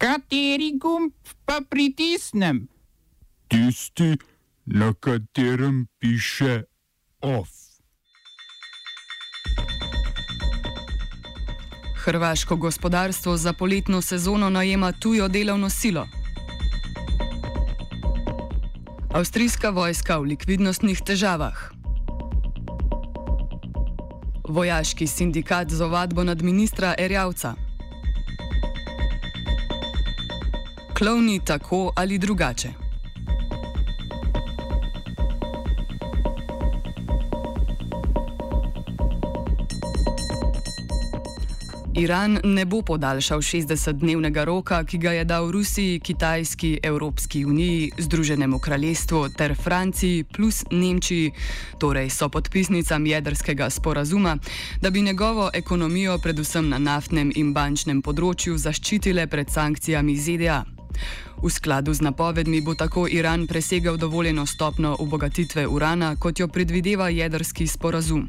Kateri gumb pa pritisnem? Tisti, na katerem piše OF. Hrvaško gospodarstvo za poletno sezono najema tujo delovno silo. Avstrijska vojska v likvidnostnih težavah. Vojaški sindikat z ovadbo nad ministra Erjavca. Klovni tako ali drugače. Iran ne bo podaljšal 60-dnevnega roka, ki ga je dal Rusiji, Kitajski, Evropski uniji, Združenemu kraljestvu ter Franciji plus Nemčiji, torej so podpisnicam jedrskega sporazuma, da bi njegovo ekonomijo predvsem na naftnem in bančnem področju zaščitile pred sankcijami ZDA. V skladu z napovedmi bo tako Iran presegel dovoljeno stopno obogatitve urana, kot jo predvideva jedrski sporazum.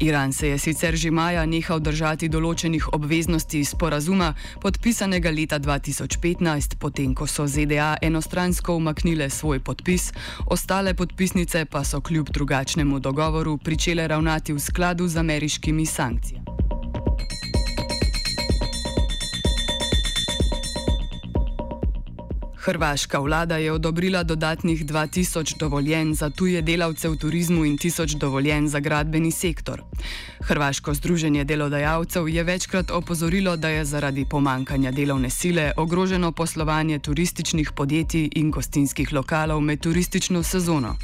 Iran se je sicer že maja nehal držati določenih obveznosti iz sporazuma, podpisanega leta 2015, potem ko so ZDA enostransko umaknile svoj podpis, ostale podpisnice pa so kljub drugačnemu dogovoru pričele ravnati v skladu z ameriškimi sankcijami. Hrvaška vlada je odobrila dodatnih 2000 dovoljenj za tuje delavce v turizmu in 1000 dovoljenj za gradbeni sektor. Hrvaško združenje delodajalcev je večkrat opozorilo, da je zaradi pomankanja delovne sile ogroženo poslovanje turističnih podjetij in gostinskih lokalov med turistično sezono.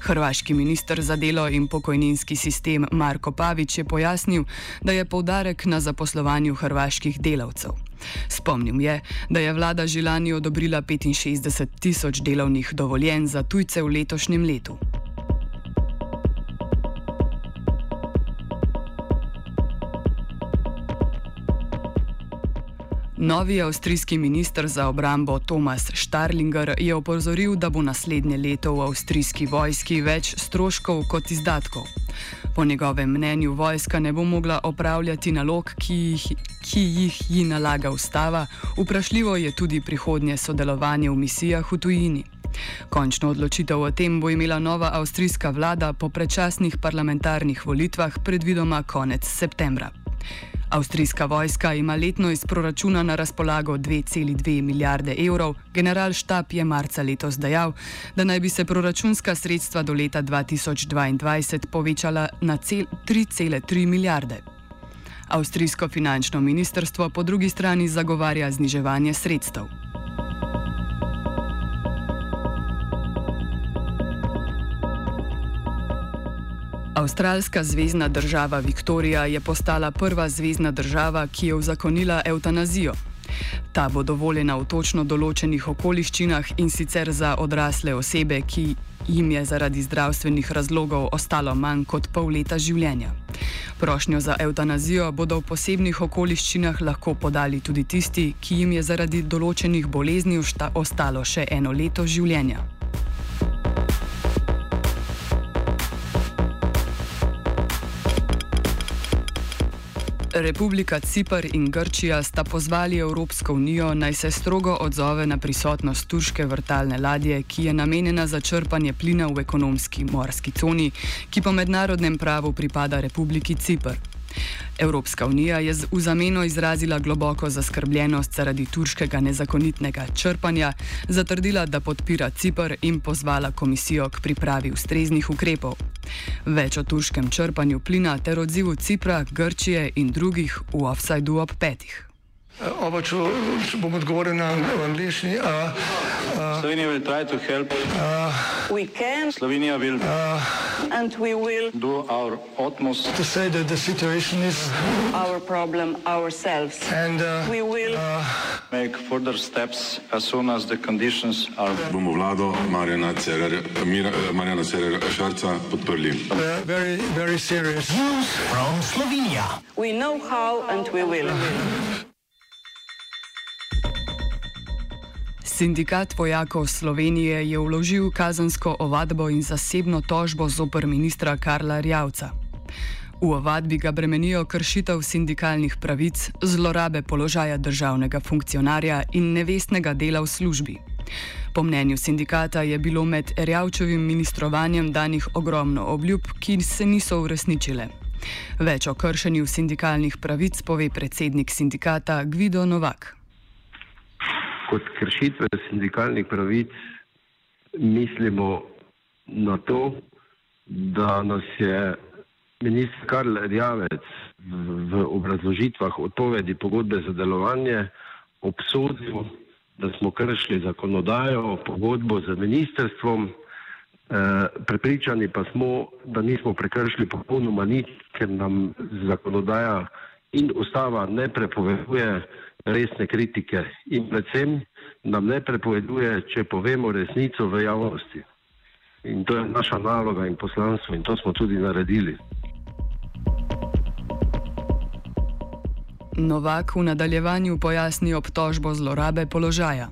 Hrvaški minister za delo in pokojninski sistem Marko Pavič je pojasnil, da je poudarek na zaposlovanju hrvaških delavcev. Spomnil je, da je vlada že lani odobrila 65 tisoč delovnih dovoljenj za tujce v letošnjem letu. Novi avstrijski minister za obrambo Thomas Starlinger je opozoril, da bo naslednje leto v avstrijski vojski več stroškov kot izdatkov. Po njegovem mnenju vojska ne bo mogla opravljati nalog, ki jih, ki jih ji nalaga ustava, vprašljivo je tudi prihodnje sodelovanje v misijah v tujini. Končno odločitev o tem bo imela nova avstrijska vlada po predčasnih parlamentarnih volitvah predvidoma konec septembra. Avstrijska vojska ima letno iz proračuna na razpolago 2,2 milijarde evrov. Generalštab je marca letos dejal, da naj bi se proračunska sredstva do leta 2022 povečala na 3,3 milijarde. Avstrijsko finančno ministrstvo po drugi strani zagovarja zniževanje sredstev. Avstralska zvezdna država Viktorija je postala prva zvezdna država, ki je uzakonila eutanazijo. Ta bo dovoljena v točno določenih okoliščinah in sicer za odrasle osebe, ki jim je zaradi zdravstvenih razlogov ostalo manj kot pol leta življenja. Prošnjo za eutanazijo bodo v posebnih okoliščinah lahko podali tudi tisti, ki jim je zaradi določenih bolezni ostalo še eno leto življenja. Republika Cipr in Grčija sta pozvali Evropsko unijo naj se strogo odzove na prisotnost turške vrtalne ladje, ki je namenjena za črpanje plina v ekonomski morski coni, ki po mednarodnem pravu pripada Republiki Cipr. Evropska unija je v zameno izrazila globoko zaskrbljenost zaradi turškega nezakonitnega črpanja, zatrdila, da podpira Cipr in pozvala komisijo k pripravi ustreznih ukrepov. Več o turškem črpanju plina ter odzivu Cipra, Grčije in drugih v offsajdu ob petih. Oba, če, bom odgovoril na angliški. Slovenija bo poskušala pomagati. Slovenija bo naredila naš utmost, da bo rekla, da je situacija naš problem, sami. In bomo naredili nadaljnje korake, as soon as the conditions are. Bomo vlado Marjana Cererera Šarca podprli. Very, very serious. News from Slovenija. We know how and we will. Sindikat vojakov Slovenije je vložil kazansko ovadbo in zasebno tožbo zoper ministra Karla Rjavca. V ovadbi ga bremenijo kršitev sindikalnih pravic, zlorabe položaja državnega funkcionarja in nevestnega dela v službi. Po mnenju sindikata je bilo med Erjavčevim ministrovanjem danih ogromno obljub, ki se niso uresničile. Več o kršenju sindikalnih pravic pove predsednik sindikata Gvido Novak. Kot kršitve sindikalnih pravic mislimo na to, da nas je ministr Karl Rjavec v obrazložitvah odpovedi pogodbe za delovanje obsodil da smo kršili zakonodajo, pogodbo z ministrstvom, e, prepričani pa smo, da nismo prekršili popolnoma nič, ker nam zakonodaja in ustava ne prepoveduje resne kritike in predvsem nam ne prepoveduje, če povemo resnico v javnosti. In to je naša naloga in poslanstvo in to smo tudi naredili. Novak v nadaljevanju pojasni obtožbo zlorabe položaja.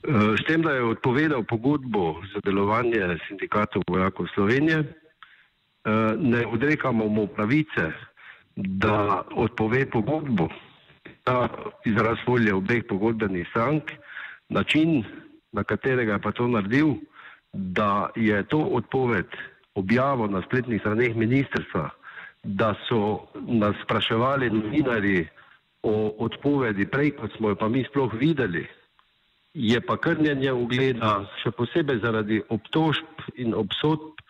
Eh, s tem, da je odpovedal pogodbo za delovanje sindikatov vojakov Slovenije, eh, ne odrekamo mu pravice, da odpove pogodbo, ta izraz volje obeh pogodbenih strank, način, na katerega je pa to naredil, da je to odpoved objavo na spletnih straneh ministrstva da so nas spraševali novinari o odpovedi prej, kot smo jo pa mi sploh videli, je pa krnjenje ugleda, še posebej zaradi obtožb in obsodb,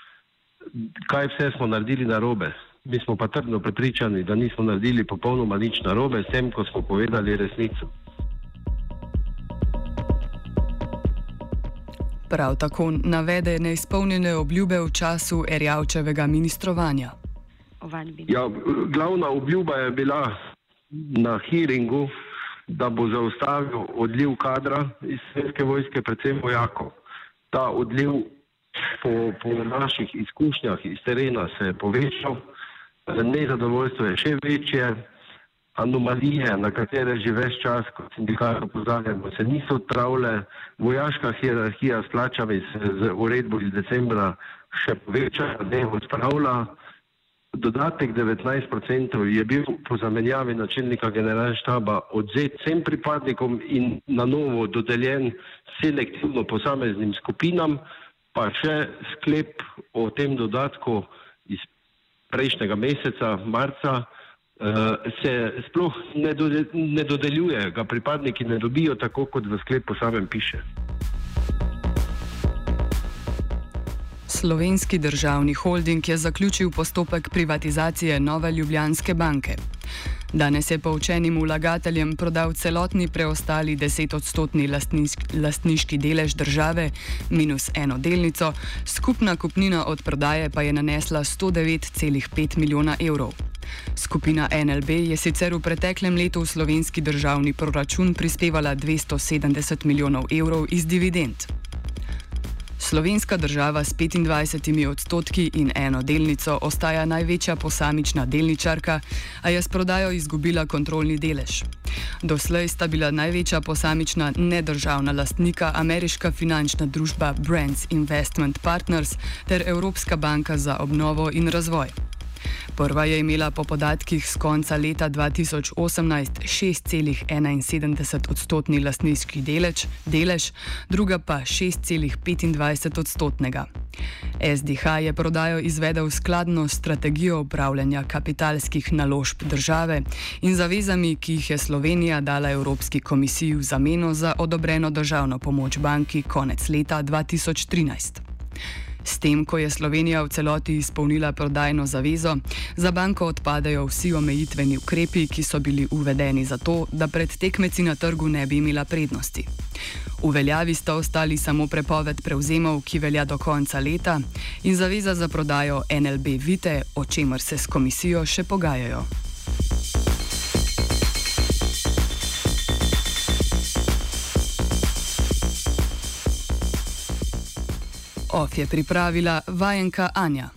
kaj vse smo naredili na robe. Mi smo pa trdno prepričani, da nismo naredili popolnoma nič na robe, s tem, ko smo povedali resnico. Prav tako navede neizpolnjene obljube v času Erjavčevega ministrovanja? Ja, glavna obljuba je bila na hearingu, da bo zaustavil odliv kadra iz Svetske vojske, predvsem vojakov. Ta odliv po, po naših izkušnjah iz terena se je povečal, nezadovoljstvo je še večje, anomalije, na katere že več čas, kot sindikat opozarjamo, se niso odpravile, vojaška hierarhija s plačami se z uredbo iz decembra še povečala, ne odpravlja. Dodatek 19% je bil po zamenjavi načelnika generalnega štaba odzet vsem pripadnikom in na novo dodeljen selektivno posameznim skupinam, pa še sklep o tem dodatku prejšnjega meseca, marca, eh, se sploh ne dodeljuje, ga pripadniki ne dobijo tako, kot v sklepu samem piše. Slovenski državni holding je zaključil postopek privatizacije Nove Ljubljanske banke. Danes je poučenim vlagateljem prodal celotni preostali 10-odstotni lastniški delež države minus eno delnico, skupna kupnina od prodaje pa je nanesla 109,5 milijona evrov. Skupina NLB je sicer v preteklem letu v slovenski državni proračun prispevala 270 milijonov evrov iz dividend. Slovenska država s 25 odstotki in eno delnico ostaja največja posamična delničarka, a je s prodajo izgubila kontrolni delež. Doslej sta bila največja posamična nedržavna lastnika ameriška finančna družba Brands Investment Partners ter Evropska banka za obnovo in razvoj. Prva je imela po podatkih z konca leta 2018 6,71 odstotni lastniški delež, delež, druga pa 6,25 odstotnega. SDH je prodajo izvedel skladno s strategijo upravljanja kapitalskih naložb države in zavezami, ki jih je Slovenija dala Evropski komisiji v zameno za odobreno državno pomoč banki konec leta 2013. S tem, ko je Slovenija v celoti izpolnila prodajno zavezo, za banko odpadajo vsi omejitveni ukrepi, ki so bili uvedeni zato, da pred tekmeci na trgu ne bi imela prednosti. V veljavi sta ostali samo prepoved prevzemov, ki velja do konca leta, in zaveza za prodajo NLB Vite, o čemer se s komisijo še pogajajo. OF je pripravila vajenka Anja.